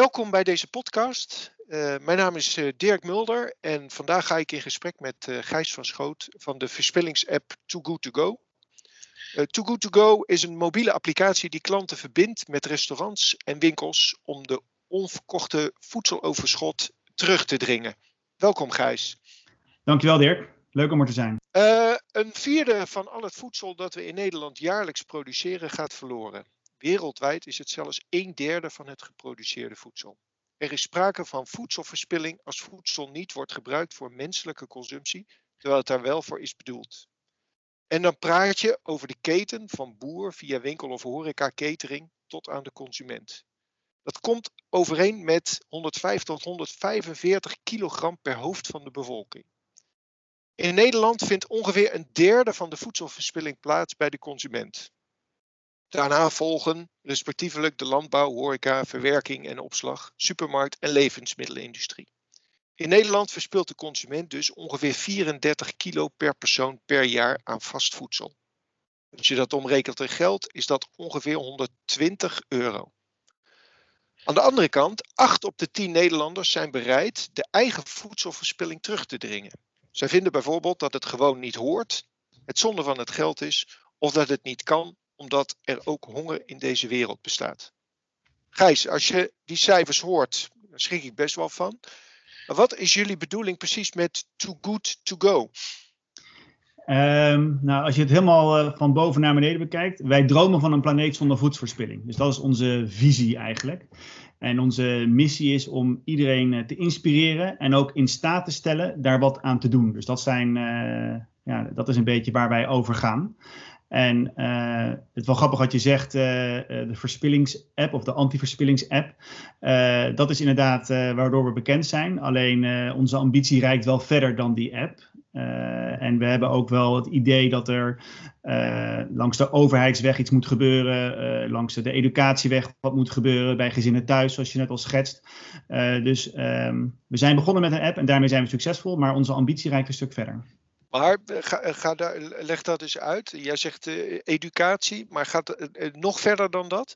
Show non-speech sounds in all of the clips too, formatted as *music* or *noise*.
Welkom bij deze podcast. Uh, mijn naam is uh, Dirk Mulder en vandaag ga ik in gesprek met uh, Gijs van Schoot van de verspillingsapp Too Good To Go. Too Good To Go is een mobiele applicatie die klanten verbindt met restaurants en winkels om de onverkochte voedseloverschot terug te dringen. Welkom Gijs. Dankjewel Dirk, leuk om er te zijn. een vierde van al het voedsel dat we in Nederland jaarlijks produceren gaat verloren. Wereldwijd is het zelfs een derde van het geproduceerde voedsel. Er is sprake van voedselverspilling als voedsel niet wordt gebruikt voor menselijke consumptie, terwijl het daar wel voor is bedoeld. En dan praat je over de keten van boer via winkel of horeca catering tot aan de consument. Dat komt overeen met 105 tot 145 kilogram per hoofd van de bevolking. In Nederland vindt ongeveer een derde van de voedselverspilling plaats bij de consument. Daarna volgen respectievelijk de landbouw, horeca, verwerking en opslag, supermarkt en levensmiddelenindustrie. In Nederland verspilt de consument dus ongeveer 34 kilo per persoon per jaar aan vast voedsel. Als je dat omrekent in geld, is dat ongeveer 120 euro. Aan de andere kant, 8 op de 10 Nederlanders zijn bereid de eigen voedselverspilling terug te dringen. Zij vinden bijvoorbeeld dat het gewoon niet hoort, het zonde van het geld is of dat het niet kan omdat er ook honger in deze wereld bestaat. Gijs, als je die cijfers hoort, daar schrik ik best wel van. Maar wat is jullie bedoeling precies met too good to go? Um, nou, als je het helemaal uh, van boven naar beneden bekijkt, wij dromen van een planeet zonder voedselverspilling. Dus dat is onze visie eigenlijk. En onze missie is om iedereen uh, te inspireren en ook in staat te stellen daar wat aan te doen. Dus dat, zijn, uh, ja, dat is een beetje waar wij over gaan. En uh, het is wel grappig wat je zegt, uh, de verspillingsapp of de anti-verspillingsapp. Dat is inderdaad waardoor we bekend zijn. Alleen onze ambitie reikt wel verder dan die app. en we hebben ook wel het idee dat er langs de overheidsweg iets moet gebeuren. langs de educatieweg wat moet gebeuren bij gezinnen thuis, zoals je net al schetst. dus um, we zijn begonnen met een app en daarmee zijn we succesvol. Maar onze ambitie reikt een stuk verder. Maar eh, ga, eh, ga daar, leg dat eens uit. Jij zegt uh, educatie, maar gaat nog verder dan dat?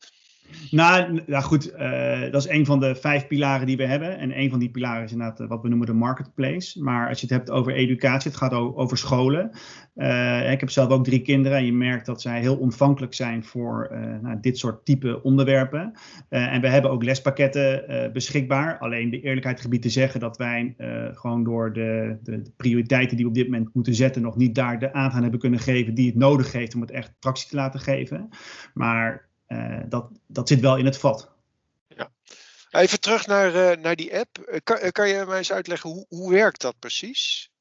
Nou, nou goed, uh, dat is een van de vijf pilaren die we hebben. En een van die pilaren is inderdaad wat we noemen de marketplace. Maar als je het hebt over educatie, het gaat over scholen. Uh, ik heb zelf ook drie kinderen en je merkt dat zij heel ontvankelijk zijn voor nou, dit soort type onderwerpen. en we hebben ook lespakketten beschikbaar. Alleen de eerlijkheid gebied te zeggen dat wij gewoon door de, de, de, prioriteiten die we op dit moment moeten zetten, nog niet daar de aandacht hebben kunnen geven die het nodig heeft om het echt tractie te laten geven. Maar dat, dat zit wel in het vat. Ja. Even terug naar, uh, naar die app. Eh, kan, kan je mij eens uitleggen hoe, hoe werkt dat precies?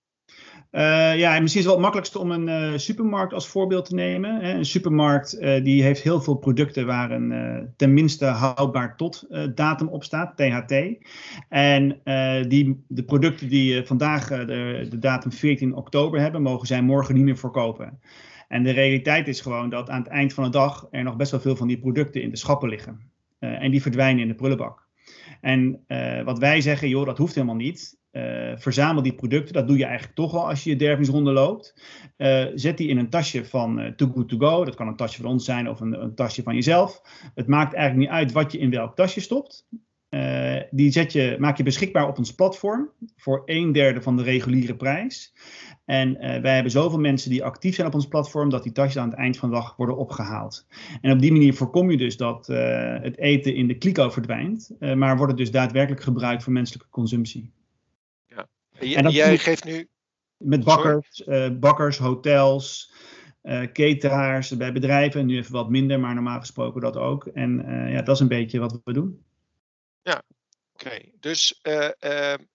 Uh, ja, misschien is het wel het makkelijkste om een uh, supermarkt als voorbeeld te nemen. Hè. Een supermarkt uh, die heeft heel veel producten waar een tenminste houdbaar tot datum op staat, THT. En die, de producten die vandaag de, de datum 14 oktober hebben, mogen zij morgen niet meer verkopen. En de realiteit is gewoon dat aan het eind van de dag er nog best wel veel van die producten in de schappen liggen. Uh, en die verdwijnen in de prullenbak. En uh, wat wij zeggen, joh, dat hoeft helemaal niet. Uh, verzamel die producten, dat doe je eigenlijk toch al als je je dervingsronde loopt. zet die in een tasje van Too Good To Go. Dat kan een tasje van ons zijn of een, een tasje van jezelf. Het maakt eigenlijk niet uit wat je in welk tasje stopt. Die zet je, maak je beschikbaar op ons platform voor een derde van de reguliere prijs. En uh, wij hebben zoveel mensen die actief zijn op ons platform, dat die tasjes aan het eind van de dag worden opgehaald. En op die manier voorkom je dus dat uh, het eten in de kliko verdwijnt, maar wordt het dus daadwerkelijk gebruikt voor menselijke consumptie. Ja. En jij geeft nu. Met bakkers, bakkers hotels, cateraars bij bedrijven, nu even wat minder, maar normaal gesproken dat ook. En ja, dat is een beetje wat we doen. Ja, oké. Okay. Dus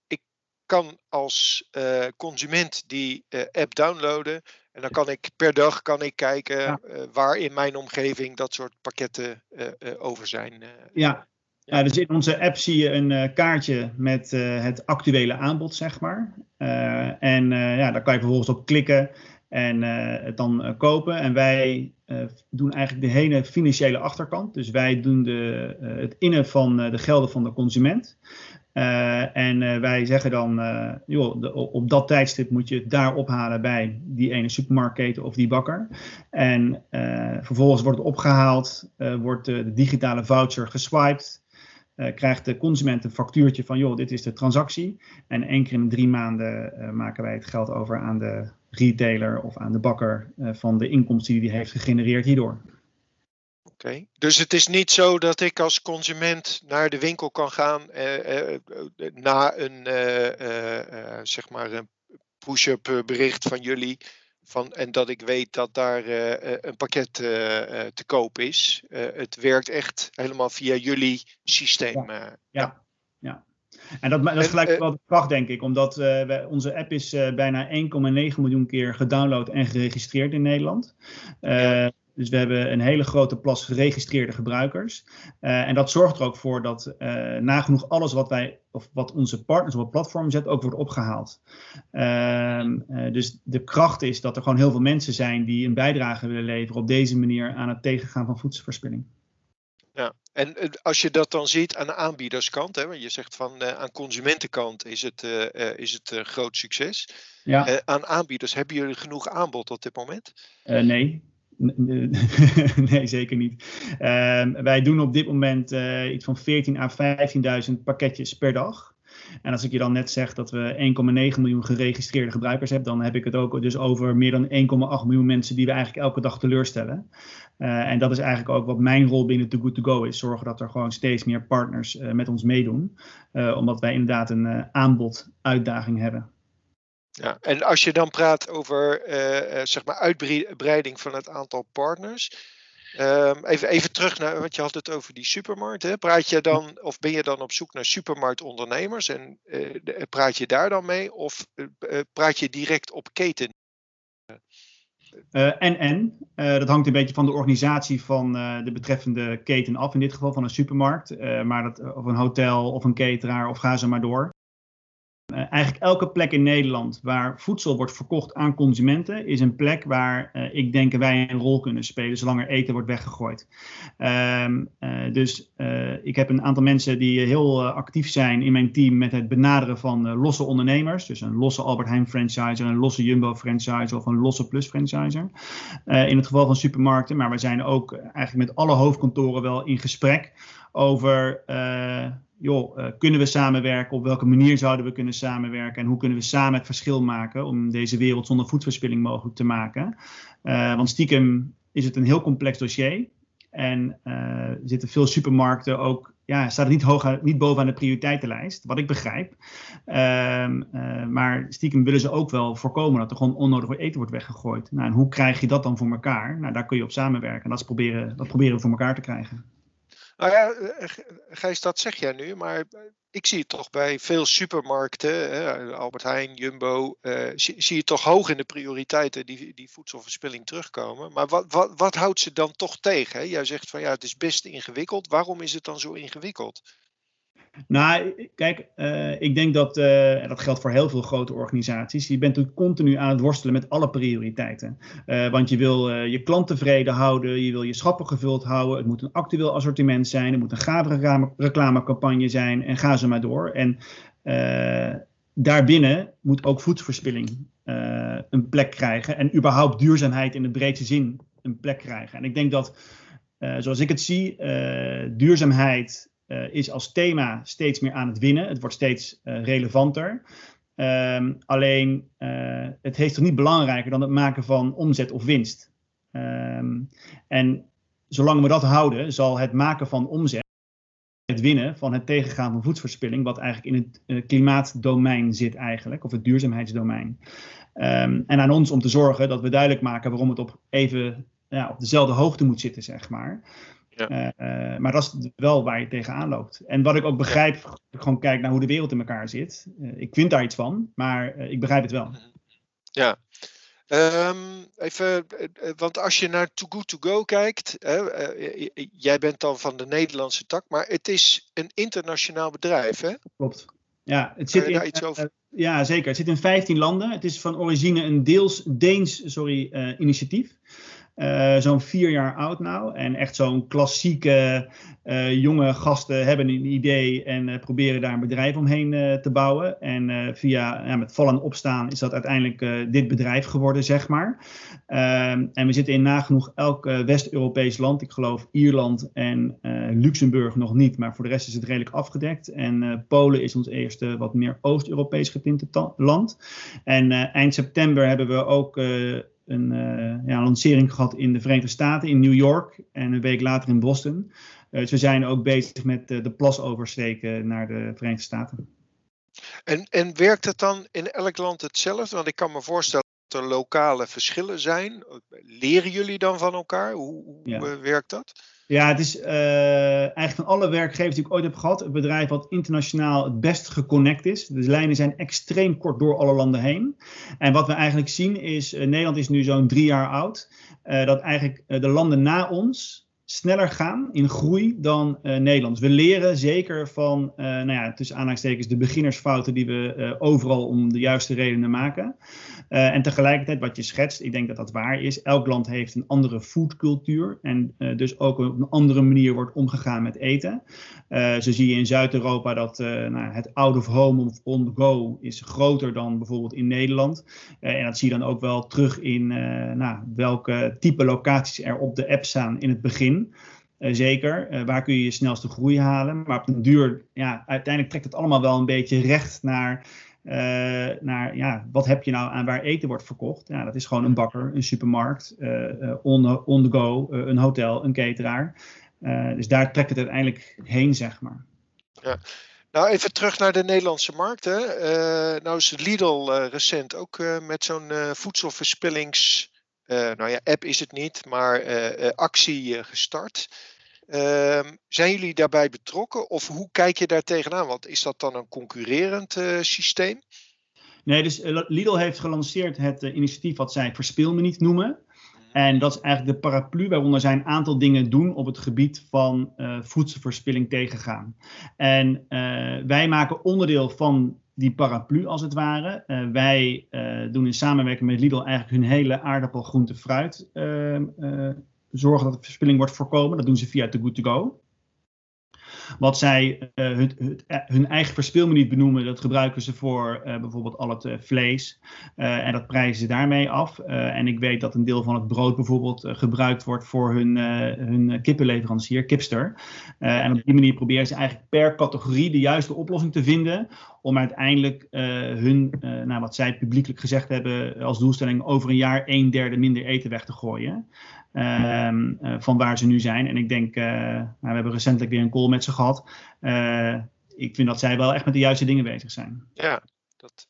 ik kan als uh, consument die app downloaden. En dan kan ik per dag kan ik kijken ja. waar in mijn omgeving dat soort pakketten over zijn. ja. Ja, dus in onze app zie je een kaartje met het actuele aanbod, zeg maar. en ja, daar kan je vervolgens op klikken en uh, het dan uh, kopen. En wij uh, doen eigenlijk de hele financiële achterkant. Dus wij doen de, het innen van de gelden van de consument. En wij zeggen dan, joh, de, op dat tijdstip moet je het daar ophalen bij die ene supermarktketen of die bakker. En vervolgens wordt het opgehaald, wordt de digitale voucher geswiped. krijgt de consument een factuurtje van, joh, dit is de transactie. En één keer in drie maanden maken wij het geld over aan de retailer of aan de bakker van de inkomsten die hij heeft gegenereerd hierdoor. Oké, dus het is niet zo dat ik als consument naar de winkel kan gaan eh, eh, na een, eh, zeg maar een push-up bericht van jullie. Van, en dat ik weet dat daar een pakket te koop is. het werkt echt helemaal via jullie systeem. ja. ja. ja. En dat, dat is gelijk wel de kracht, denk ik, omdat wij, onze app is bijna 1,9 miljoen keer gedownload en geregistreerd in Nederland. Ja. Dus we hebben een hele grote plas geregistreerde gebruikers. Uh, en dat zorgt er ook voor dat uh, nagenoeg alles wat wij of wat onze partners op het platform zetten, ook wordt opgehaald. Uh, dus de kracht is dat er gewoon heel veel mensen zijn die een bijdrage willen leveren op deze manier aan het tegengaan van voedselverspilling. Ja, en als je dat dan ziet aan de aanbiederskant, hè, want je zegt van aan consumentenkant is het, is het een groot succes. Ja. aan aanbieders, hebben jullie genoeg aanbod op dit moment? nee. *laughs* nee, zeker niet. Ehm, wij doen op dit moment uh, iets van 14.000 à 15.000 pakketjes per dag. En als ik je dan net zeg dat we 1,9 miljoen geregistreerde gebruikers hebben, dan heb ik het ook dus over meer dan 1,8 miljoen mensen die we eigenlijk elke dag teleurstellen. Uh, en dat is eigenlijk ook wat mijn rol binnen Too Good To Go is. Zorgen dat er gewoon steeds meer partners uh, met ons meedoen. omdat wij inderdaad een aanbod uitdaging hebben. Ja, en als je dan praat over uh, zeg maar uitbreiding van het aantal partners. Um, even, even terug naar, want je had het over die supermarkt. Hè? Praat je dan, of ben je dan op zoek naar supermarktondernemers en uh, praat je daar dan mee? Of praat je direct op keten? en en, dat hangt een beetje van de organisatie van de betreffende keten af, in dit geval van een supermarkt, maar dat, of een hotel of een cateraar of ga zo maar door. Uh, eigenlijk elke plek in Nederland waar voedsel wordt verkocht aan consumenten, is een plek waar uh, ik denk wij een rol kunnen spelen, zolang er eten wordt weggegooid. Uh, dus ik heb een aantal mensen die heel actief zijn in mijn team met het benaderen van losse ondernemers. Dus een losse Albert Heijn franchiser, een losse Jumbo franchiser of een losse Plus franchiser. in het geval van supermarkten, maar we zijn ook eigenlijk met alle hoofdkantoren wel in gesprek over joh, uh, kunnen we samenwerken? Op welke manier zouden we kunnen samenwerken? En hoe kunnen we samen het verschil maken om deze wereld zonder voedselverspilling mogelijk te maken? Uh, want stiekem is het een heel complex dossier. En uh, zitten veel supermarkten ook, ja, staat het niet, hoog niet bovenaan de prioriteitenlijst, wat ik begrijp. Ehm, maar stiekem willen ze ook wel voorkomen dat er gewoon onnodig eten wordt weggegooid. Nou, en hoe krijg je dat dan voor elkaar? Nou, daar kun je op samenwerken. Dat, is proberen, dat proberen we voor elkaar te krijgen. Nou ja, eh, Gijs, dat zeg jij nu, maar ik zie het toch bij veel supermarkten, Albert Heijn, Jumbo, uh, zie, je toch hoog in de prioriteiten die, die voedselverspilling terugkomen. Maar wat, wat, wat houdt ze dan toch tegen? Jij zegt van ja, het is best ingewikkeld. Waarom is het dan zo ingewikkeld? Nou, kijk, uh, ik denk dat, en dat geldt voor heel veel grote organisaties, je bent natuurlijk continu aan het worstelen met alle prioriteiten. Uh, want je wil je klant tevreden houden, je wil je schappen gevuld houden, het moet een actueel assortiment zijn, het moet een gave reclamecampagne zijn en ga zo maar door. En daarbinnen moet ook voedselverspilling een plek krijgen en überhaupt duurzaamheid in de breedste zin een plek krijgen. En ik denk dat, zoals ik het zie, duurzaamheid uh, is als thema steeds meer aan het winnen. Het wordt steeds uh, relevanter. Um, alleen uh, het heeft toch niet belangrijker dan het maken van omzet of winst. Um, en zolang we dat houden, zal het maken van omzet, het winnen van het tegengaan van voedselverspilling, wat eigenlijk in het klimaatdomein zit eigenlijk, of het duurzaamheidsdomein. Um, en aan ons om te zorgen dat we duidelijk maken waarom het op even ja, op dezelfde hoogte moet zitten, zeg maar. Ja. Uh, maar dat is wel waar je tegenaan loopt. En wat ik ook begrijp, als ik gewoon kijk naar hoe de wereld in elkaar zit. Uh, ik vind daar iets van, maar uh, ik begrijp het wel. Ja. Um, even, want als je naar Too Good To Go kijkt, hè, jij bent dan van de Nederlandse tak, maar het is een internationaal bedrijf, hè? Klopt. Ja, het zit in, iets over? ja, zeker. Het zit in 15 landen. Het is van origine een deels Deens sorry, initiatief. Zo'n vier jaar oud nou. En echt zo'n klassieke jonge gasten hebben een idee en proberen daar een bedrijf omheen te bouwen. En via ja, met vallen en opstaan is dat uiteindelijk dit bedrijf geworden, zeg maar. Ehm, en we zitten in nagenoeg elk West-Europees land. Ik geloof Ierland en Luxemburg nog niet, maar voor de rest is het redelijk afgedekt. En Polen is ons eerste wat meer Oost-Europees getinte land. En eind september hebben we ook een uh, ja, lancering gehad in de Verenigde Staten, in New York en een week later in Boston. Uh, dus we zijn ook bezig met uh, de plas oversteken naar de Verenigde Staten. En, en werkt het dan in elk land hetzelfde? Want ik kan me voorstellen dat er lokale verschillen zijn. Leren jullie dan van elkaar? Hoe, hoe ja. werkt dat? Ja, het is uh, eigenlijk van alle werkgevers die ik ooit heb gehad, het bedrijf wat internationaal het best geconnect is. De lijnen zijn extreem kort door alle landen heen. En wat we eigenlijk zien is, uh, Nederland is nu zo'n drie jaar oud, uh, dat eigenlijk de landen na ons sneller gaan in groei dan uh, Nederlands. We leren zeker van, uh, nou ja, tussen aanhalingstekens, de beginnersfouten die we uh, overal om de juiste redenen maken. en tegelijkertijd, wat je schetst, ik denk dat dat waar is. Elk land heeft een andere foodcultuur en dus ook op een andere manier wordt omgegaan met eten. zo zie je in Zuid-Europa dat nou, het out of home of on the go is groter dan bijvoorbeeld in Nederland. en dat zie je dan ook wel terug in nou, welke type locaties er op de app staan in het begin. Uh, zeker. Uh, waar kun je je snelste groei halen? Maar op den duur, ja, uiteindelijk trekt het allemaal wel een beetje recht naar, uh, naar ja, wat heb je nou aan waar eten wordt verkocht? Ja, dat is gewoon een bakker, een supermarkt, on, on the go, een hotel, een cateraar. dus daar trekt het uiteindelijk heen, zeg maar. Ja. Nou, even terug naar de Nederlandse markt. Hè. nou is Lidl recent ook met zo'n voedselverspillings nou ja, app is het niet, maar uh, actie gestart. Ehm, zijn jullie daarbij betrokken of hoe kijk je daar tegenaan? Want is dat dan een concurrerend systeem? Nee, dus Lidl heeft gelanceerd het initiatief wat zij Verspil me niet noemen. Mhm. En dat is eigenlijk de paraplu waaronder zij een aantal dingen doen op het gebied van uh, voedselverspilling tegengaan. En uh, wij maken onderdeel van die paraplu als het ware. Uh, wij uh, doen in samenwerking met Lidl eigenlijk hun hele aardappel, groente, fruit uh, zorgen dat de verspilling wordt voorkomen. Dat doen ze via The Good To Go. Wat zij uh, hun, hun, eigen verspilmanier benoemen, dat gebruiken ze voor uh, bijvoorbeeld al het uh, vlees. en dat prijzen ze daarmee af. en ik weet dat een deel van het brood bijvoorbeeld gebruikt wordt voor hun, hun kippenleverancier, Kipster. en op die manier proberen ze eigenlijk per categorie de juiste oplossing te vinden. Om uiteindelijk hun, nou, wat zij publiekelijk gezegd hebben als doelstelling, over een jaar een derde minder eten weg te gooien. Ehm, eh, van waar ze nu zijn. En ik denk, uh, nou, we hebben recentelijk weer een call met ze gehad. Uh, ik vind dat zij wel echt met de juiste dingen bezig zijn. Ja, dat,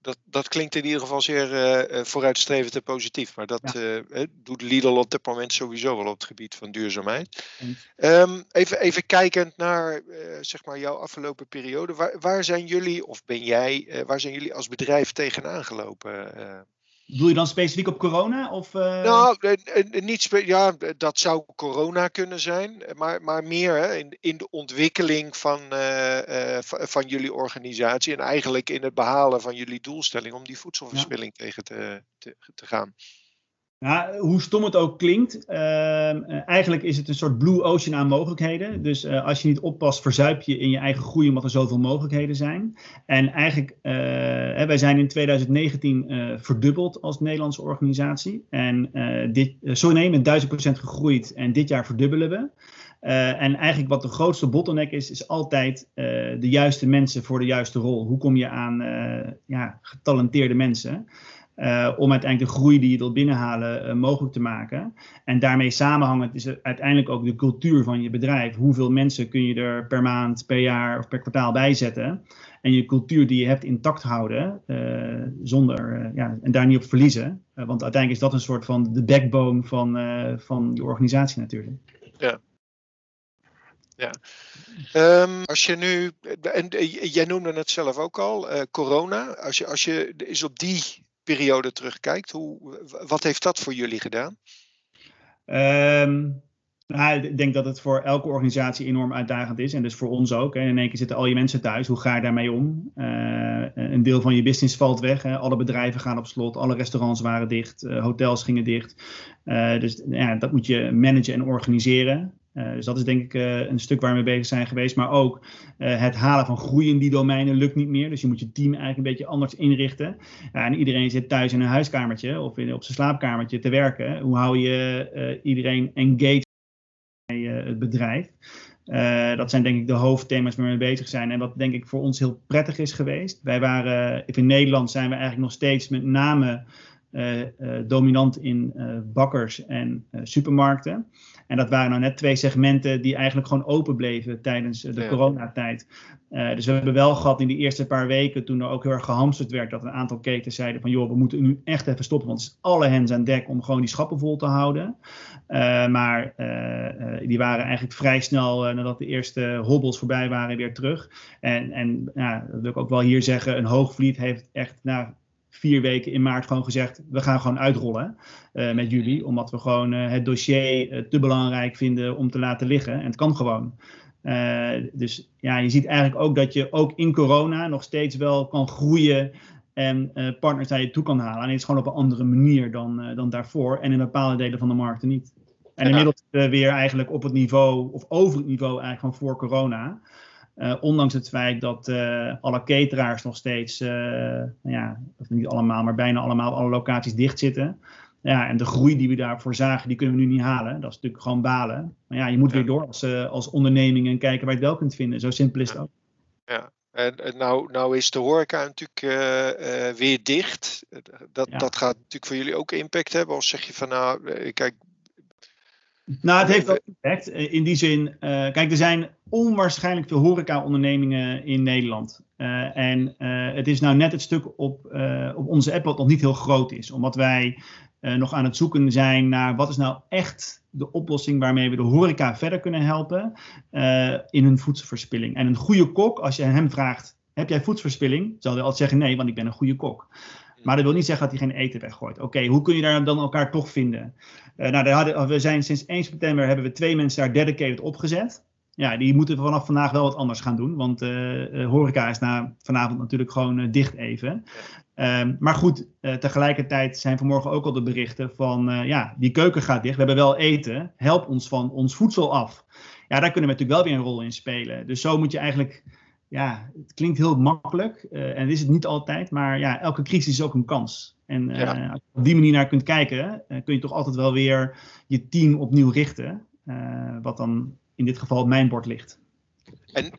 dat, dat klinkt in ieder geval zeer vooruitstrevend en positief. Maar dat ja. doet Lidl op dit moment sowieso wel op het gebied van duurzaamheid. Um, even, even kijkend naar zeg maar jouw afgelopen periode. Waar, waar zijn jullie, of ben jij, waar zijn jullie als bedrijf tegenaan gelopen? Doe je dan specifiek op corona? Of, uh... Nou, niet ja, dat zou corona kunnen zijn, maar, maar meer hè, in, in de ontwikkeling van, uh, uh, van jullie organisatie en eigenlijk in het behalen van jullie doelstelling om die voedselverspilling ja. tegen te, te, te gaan. Ja, hoe stom het ook klinkt, uh, eigenlijk is het een soort blue ocean aan mogelijkheden. Dus uh, als je niet oppast, verzuip je in je eigen groei omdat er zoveel mogelijkheden zijn. En eigenlijk, uh, wij zijn in 2019 verdubbeld als Nederlandse organisatie. En dit, nee, met 1000% gegroeid en dit jaar verdubbelen we. en eigenlijk wat de grootste bottleneck is, is altijd de juiste mensen voor de juiste rol. Hoe kom je aan ja, getalenteerde mensen? Uh, om uiteindelijk de groei die je wilt binnenhalen uh, mogelijk te maken. En daarmee samenhangend is uiteindelijk ook de cultuur van je bedrijf. Hoeveel mensen kun je er per maand, per jaar of per kwartaal bij zetten? En je cultuur die je hebt intact houden, uh, zonder, ja, en daar niet op verliezen. want uiteindelijk is dat een soort van de backbone van, van je organisatie natuurlijk. Ja. Ja. Um, als je nu, en jij noemde het zelf ook al, corona. Als je, als je is op die periode terugkijkt, hoe, wat heeft dat voor jullie gedaan? Um, Nou, ik denk dat het voor elke organisatie enorm uitdagend is. En dus voor ons ook. Hè. In één keer zitten al je mensen thuis. Hoe ga je daarmee om? Uh, een deel van je business valt weg. Hè. Alle bedrijven gaan op slot. Alle restaurants waren dicht. Uh, hotels gingen dicht. Uh, dus ja, dat moet je managen en organiseren. Dus dat is denk ik een stuk waar we mee bezig zijn geweest. Maar ook het halen van groei in die domeinen lukt niet meer. Dus je moet je team eigenlijk een beetje anders inrichten. en iedereen zit thuis in een huiskamertje of in, op zijn slaapkamertje te werken. Hoe hou je iedereen engaged? Eh, het bedrijf. Dat zijn denk ik de hoofdthema's waar we mee bezig zijn. En wat denk ik voor ons heel prettig is geweest. Wij waren, in Nederland zijn we eigenlijk nog steeds met name dominant in bakkers en supermarkten. En dat waren nou net twee segmenten die eigenlijk gewoon open bleven tijdens de ja. coronatijd. Uh, dus we hebben wel gehad in die eerste paar weken, toen er ook heel erg gehamsterd werd, dat een aantal ketens zeiden van joh, we moeten nu echt even stoppen, want het is alle hens aan dek om gewoon die schappen vol te houden. Uh, maar uh, die waren eigenlijk vrij snel, nadat de eerste hobbels voorbij waren, weer terug. En, en ja, dat wil ik ook wel hier zeggen, een hoogvliet heeft echt na vier weken in maart gewoon gezegd, we gaan gewoon uitrollen met jullie, omdat we gewoon het dossier te belangrijk vinden om te laten liggen. En het kan gewoon. Dus ja, je ziet eigenlijk ook dat je ook in corona nog steeds wel kan groeien en partners naar je toe kan halen. En het is gewoon op een andere manier dan, dan daarvoor en in bepaalde delen van de markten niet. En inmiddels weer eigenlijk op het niveau, of over het niveau eigenlijk van voor corona. Ondanks het feit dat alle cateraars nog steeds, nou ja, of niet allemaal, maar bijna allemaal alle locaties dicht zitten. Ja, en de groei die we daarvoor zagen, die kunnen we nu niet halen. Dat is natuurlijk gewoon balen. Maar ja, je moet weer door als, als onderneming en kijken waar je het wel kunt vinden. Zo simpel is het ook. Ja, en, en nou, nou is de horeca natuurlijk weer dicht. Dat, ja. dat gaat natuurlijk voor jullie ook impact hebben. Of zeg je van nou, kijk... Nou, het heeft wel impact. In die zin, kijk, er zijn onwaarschijnlijk veel horeca-ondernemingen in Nederland. en het is nou net het stuk op, op onze app wat nog niet heel groot is. Omdat wij nog aan het zoeken zijn naar wat is nou echt de oplossing waarmee we de horeca verder kunnen helpen in hun voedselverspilling. En een goede kok, als je hem vraagt, heb jij voedselverspilling? Zal hij altijd zeggen nee, want ik ben een goede kok. Maar dat wil niet zeggen dat hij geen eten weggooit. Oké, hoe kun je daar dan elkaar toch vinden? Uh, nou, hadden, we zijn sinds 1 september hebben we twee mensen daar dedicated opgezet ja, die moeten vanaf vandaag wel wat anders gaan doen. Want uh, horeca is na vanavond natuurlijk gewoon uh, dicht even. Um, maar goed, tegelijkertijd zijn vanmorgen ook al de berichten van... ja, die keuken gaat dicht, we hebben wel eten. Help ons van ons voedsel af. Ja, daar kunnen we natuurlijk wel weer een rol in spelen. Dus zo moet je eigenlijk... Ja, het klinkt heel makkelijk en dat is het niet altijd. Maar ja, elke crisis is ook een kans. En ja. als je op die manier naar kunt kijken... kun je toch altijd wel weer je team opnieuw richten. wat dan in dit geval op mijn bord ligt. En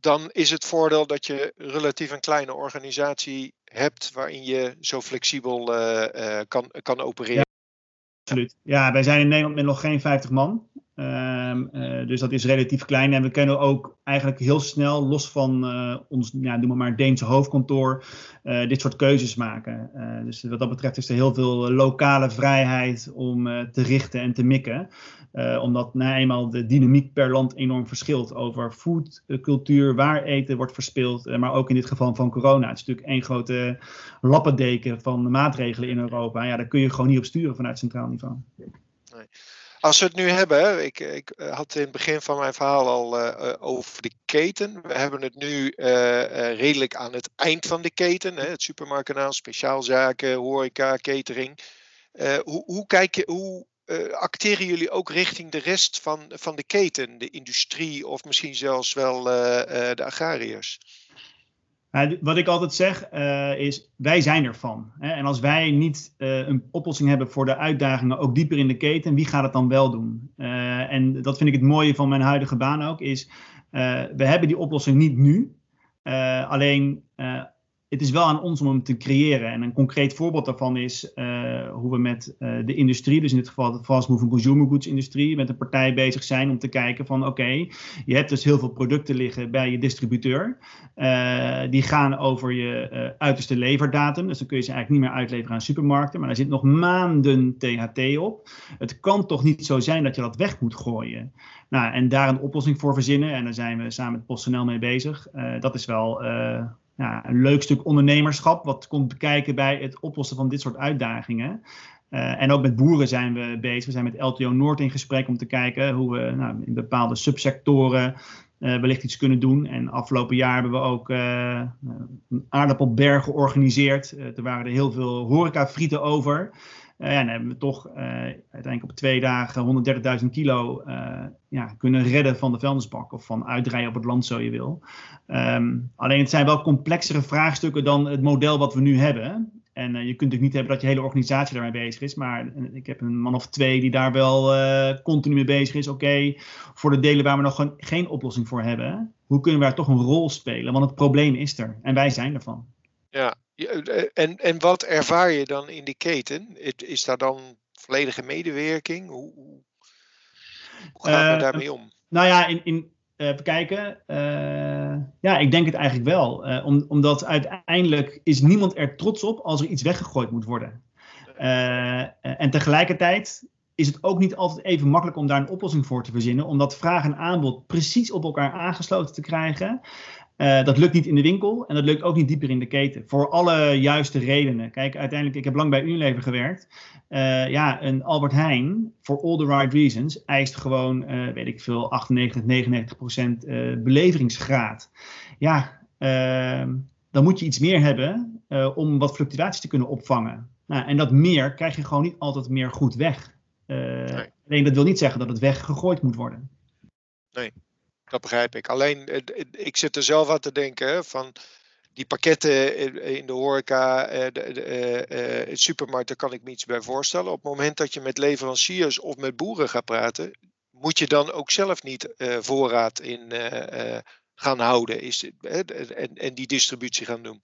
dan is het voordeel dat je relatief een kleine organisatie hebt waarin je zo flexibel kan, kan opereren. Ja, absoluut. Ja, wij zijn in Nederland met nog geen 50 man. Um, uh, dus dat is relatief klein. En we kunnen ook eigenlijk heel snel, los van uh, ons, ja, noem maar, Deense hoofdkantoor, uh, dit soort keuzes maken. dus wat dat betreft is er heel veel lokale vrijheid om te richten en te mikken. omdat nou eenmaal de dynamiek per land enorm verschilt over foodcultuur, waar eten wordt verspild, maar ook in dit geval van corona. Het is natuurlijk één grote lappendeken van maatregelen in Europa. Ja, daar kun je gewoon niet op sturen vanuit centraal niveau. Nee. Als we het nu hebben, ik, ik, eh, had in het begin van mijn verhaal al uh, over de keten. We hebben het nu redelijk aan het eind van de keten. Hè, het supermarktkanaal, speciaalzaken, horeca, catering. hoe, hoe, kijk je, hoe acteren jullie ook richting de rest van, van de keten? De industrie of misschien zelfs wel de agrariërs? Wat ik altijd zeg uh, is, wij zijn ervan. Hè? En als wij niet uh, een oplossing hebben voor de uitdagingen, ook dieper in de keten, wie gaat het dan wel doen? Uh, en dat vind ik het mooie van mijn huidige baan ook, is we hebben die oplossing niet nu. alleen het is wel aan ons om hem te creëren. En een concreet voorbeeld daarvan is uh, hoe we met uh, de industrie, dus in dit geval de fast moving consumer goods industrie, met een partij bezig zijn om te kijken van oké, je hebt dus heel veel producten liggen bij je distributeur. Uh, die gaan over je uiterste leverdatum. Dus dan kun je ze eigenlijk niet meer uitleveren aan supermarkten. Maar daar zit nog maanden THT op. Het kan toch niet zo zijn dat je dat weg moet gooien. Nou, en daar een oplossing voor verzinnen. En daar zijn we samen met PostNL mee bezig. dat is wel ja, een leuk stuk ondernemerschap, wat komt bekijken bij het oplossen van dit soort uitdagingen. en ook met boeren zijn we bezig. We zijn met LTO Noord in gesprek om te kijken hoe we nou, in bepaalde subsectoren wellicht iets kunnen doen. En afgelopen jaar hebben we ook een aardappelberg georganiseerd. er waren er heel veel horecafrieten over. Ja, dan hebben we toch uh, uiteindelijk op twee dagen 130.000 kilo uh, ja, kunnen redden van de vuilnisbak of van uitdraaien op het land, zo je wil. Um, alleen het zijn wel complexere vraagstukken dan het model wat we nu hebben. En je kunt natuurlijk niet hebben dat je hele organisatie daarmee bezig is. Maar ik heb een man of twee die daar wel continu mee bezig is. Oké, voor de delen waar we nog geen oplossing voor hebben, hoe kunnen we daar toch een rol spelen? Want het probleem is er en wij zijn ervan. Ja, eh, en, en wat ervaar je dan in die keten? Is daar dan volledige medewerking? Hoe, hoe, gaan we uh, daarmee om? Nou ja, in, in, even kijken. Uh, ja, ik denk het eigenlijk wel. Om, omdat uiteindelijk is niemand er trots op als er iets weggegooid moet worden. en tegelijkertijd is het ook niet altijd even makkelijk om daar een oplossing voor te verzinnen. Omdat vraag en aanbod precies op elkaar aangesloten te krijgen. Uh, dat lukt niet in de winkel en dat lukt ook niet dieper in de keten. Voor alle juiste redenen. Kijk, uiteindelijk, ik heb lang bij Unilever gewerkt. Uh, ja, een Albert Heijn, for all the right reasons, eist gewoon, uh, weet ik veel, 98, 99 procent beleveringsgraad. Ja, ehm, dan moet je iets meer hebben om wat fluctuaties te kunnen opvangen. Nou, en dat meer krijg je gewoon niet altijd meer goed weg. Nee. Alleen dat wil niet zeggen dat het weggegooid moet worden. Nee. Dat begrijp ik. Alleen, ik zit er zelf aan te denken van die pakketten in de horeca, eh, de, de, supermarkt, daar kan ik me iets bij voorstellen. Op het moment dat je met leveranciers of met boeren gaat praten, moet je dan ook zelf niet voorraad in gaan houden is, en, en die distributie gaan doen.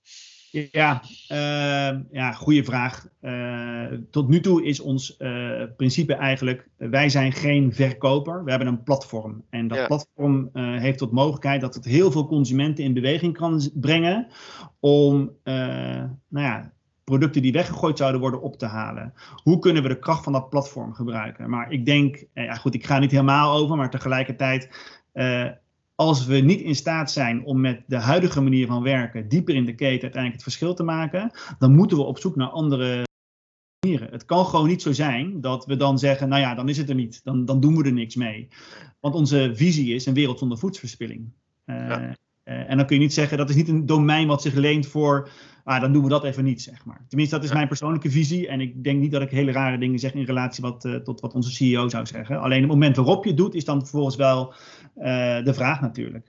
Ja, uh, ja goede vraag. Uh, tot nu toe is ons uh, principe eigenlijk, wij zijn geen verkoper, we hebben een platform. En dat platform heeft tot mogelijkheid dat het heel veel consumenten in beweging kan brengen om nou ja, producten die weggegooid zouden worden op te halen. Hoe kunnen we de kracht van dat platform gebruiken? Maar ik denk, ja goed, ik ga niet helemaal over, maar tegelijkertijd als we niet in staat zijn om met de huidige manier van werken dieper in de keten uiteindelijk het verschil te maken, dan moeten we op zoek naar andere manieren. Het kan gewoon niet zo zijn dat we dan zeggen, nou ja, dan is het er niet, dan, dan doen we er niks mee. Want onze visie is een wereld zonder voedselverspilling. Uh, uh, en dan kun je niet zeggen, dat is niet een domein wat zich leent voor, ah, dan doen we dat even niet, zeg maar. Tenminste, dat is mijn persoonlijke visie. En ik denk niet dat ik hele rare dingen zeg in relatie wat, uh, tot wat onze CEO zou zeggen. Alleen het moment waarop je het doet, is dan vervolgens wel uh, de vraag natuurlijk.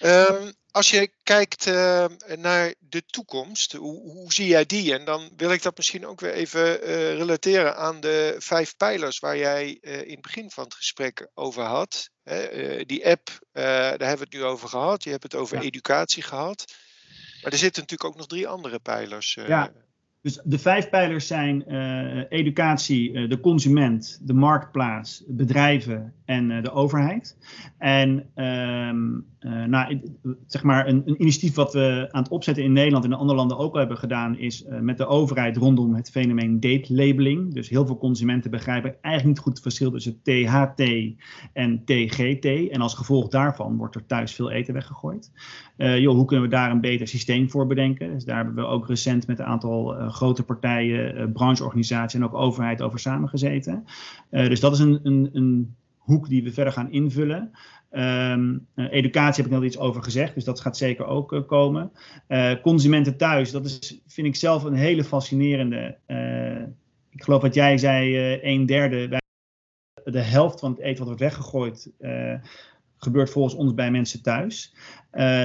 Um, als je kijkt uh, naar de toekomst, hoe, hoe, zie jij die? En dan wil ik dat misschien ook weer even relateren aan de vijf pijlers waar jij in het begin van het gesprek over had. Die app, daar hebben we het nu over gehad. Je hebt het over ja. educatie gehad. Maar er zitten natuurlijk ook nog drie andere pijlers. ja, dus de vijf pijlers zijn uh, educatie, uh, de consument, de marktplaats, bedrijven en uh, de overheid. En um, nou, zeg maar een, een, initiatief wat we aan het opzetten in Nederland en in andere landen ook al hebben gedaan, is met de overheid rondom het fenomeen date labeling. Dus heel veel consumenten begrijpen eigenlijk niet goed het verschil tussen THT en TGT. En als gevolg daarvan wordt er thuis veel eten weggegooid. joh, hoe kunnen we daar een beter systeem voor bedenken? Dus daar hebben we ook recent met een aantal grote partijen, uh, brancheorganisaties en ook overheid over samengezeten. Uh, dus dat is een, een, een, hoek die we verder gaan invullen. Um, uh, educatie heb ik net iets over gezegd, dus dat gaat zeker ook komen. consumenten thuis, dat is, vind ik zelf een hele fascinerende. ik geloof wat jij zei, een derde, de helft van het eten wat wordt weggegooid, gebeurt volgens ons bij mensen thuis.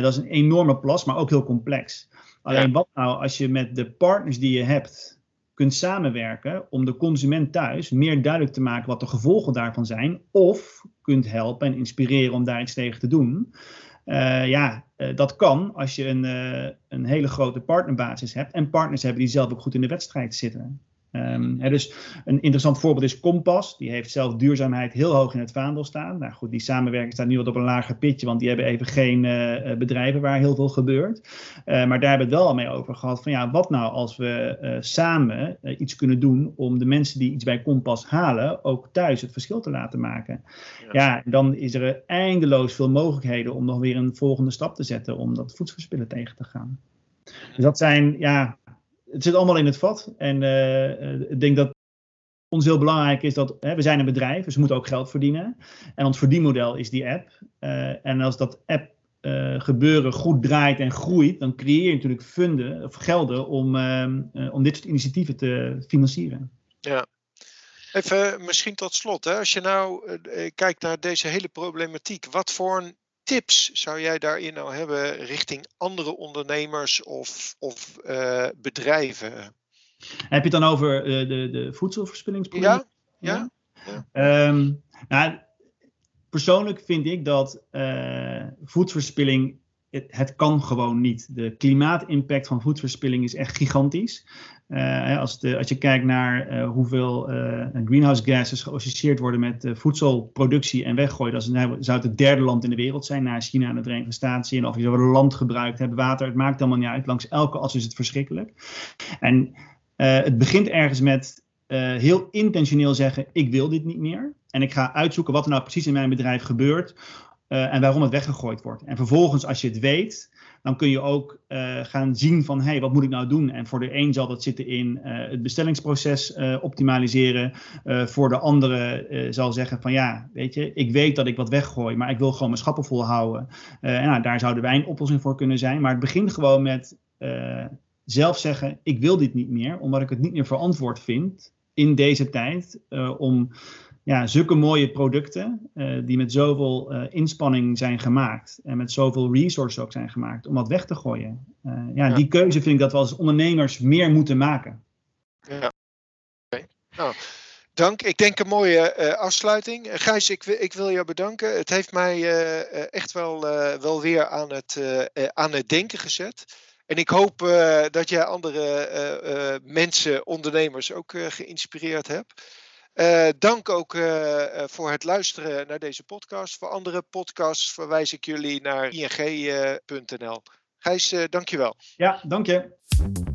dat is een enorme plas, maar ook heel complex. Alleen wat nou als je met de partners die je hebt kunt samenwerken om de consument thuis meer duidelijk te maken wat de gevolgen daarvan zijn, of kunt helpen en inspireren om daar iets tegen te doen. Uh, ja, uh, dat kan als je een, uh, een hele grote partnerbasis hebt en partners hebben die zelf ook goed in de wedstrijd zitten. Um, hè, dus een interessant voorbeeld is Kompas. Die heeft zelf duurzaamheid heel hoog in het vaandel staan. Nou goed, die samenwerking staat nu wat op een lager pitje, want die hebben even geen uh, bedrijven waar heel veel gebeurt. Uh, maar daar hebben we het wel al mee over gehad van ja, wat nou als we uh, samen iets kunnen doen om de mensen die iets bij Kompas halen ook thuis het verschil te laten maken. Ja, ja dan is er eindeloos veel mogelijkheden om nog weer een volgende stap te zetten om dat voedselverspillen tegen te gaan. Dus dat zijn ja, het zit allemaal in het vat. En ik denk dat ons heel belangrijk is dat hè, we zijn een bedrijf, dus we moeten ook geld verdienen. En ons verdienmodel is die app. en als dat app gebeuren goed draait en groeit, dan creëer je natuurlijk funden of gelden om, om dit soort initiatieven te financieren. Ja, Even misschien tot slot, hè. als je nou kijkt naar deze hele problematiek, wat voor tips zou jij daarin nou hebben richting andere ondernemers of, of uh, bedrijven? Heb je het dan over uh, de, de voedselverspillingsprobleem? Ja, ja. ja. Um, nou, persoonlijk vind ik dat voedselverspilling het, het, kan gewoon niet. De klimaatimpact van voedselverspilling is echt gigantisch. Uh, als, de, als, je kijkt naar uh, hoeveel uh, greenhouse gases geassocieerd worden met voedselproductie en weggooi, dan zou het het derde land in de wereld zijn, na China en de Verenigde Staten. En of je zo'n land gebruikt hebt, water, het maakt allemaal niet uit. Langs elke as is het verschrikkelijk. En het begint ergens met heel intentioneel zeggen: ik wil dit niet meer. En ik ga uitzoeken wat er nou precies in mijn bedrijf gebeurt uh, en waarom het weggegooid wordt. En vervolgens, als je het weet, dan kun je ook uh, gaan zien van, hé, hey, wat moet ik nou doen? En voor de een zal dat zitten in uh, het bestellingsproces optimaliseren. voor de andere zal zeggen van, ja, weet je, ik weet dat ik wat weggooi, maar ik wil gewoon mijn schappen volhouden. en nou, daar zouden wij een oplossing voor kunnen zijn. Maar het begint gewoon met zelf zeggen, ik wil dit niet meer, omdat ik het niet meer verantwoord vind in deze tijd om ja, zulke mooie producten uh, die met zoveel uh, inspanning zijn gemaakt en met zoveel resources ook zijn gemaakt om dat weg te gooien. Uh, ja, ja, die keuze vind ik dat we als ondernemers meer moeten maken. Ja, okay. nou, dank. Ik denk een mooie afsluiting. Gijs, ik, ik, wil jou bedanken. Het heeft mij echt wel, wel weer aan het, aan het denken gezet. En ik hoop dat jij andere mensen, ondernemers ook geïnspireerd hebt. Uh, dank ook uh, voor het luisteren naar deze podcast. Voor andere podcasts verwijs ik jullie naar ing.nl. Gijs, dankjewel. Ja, dank je.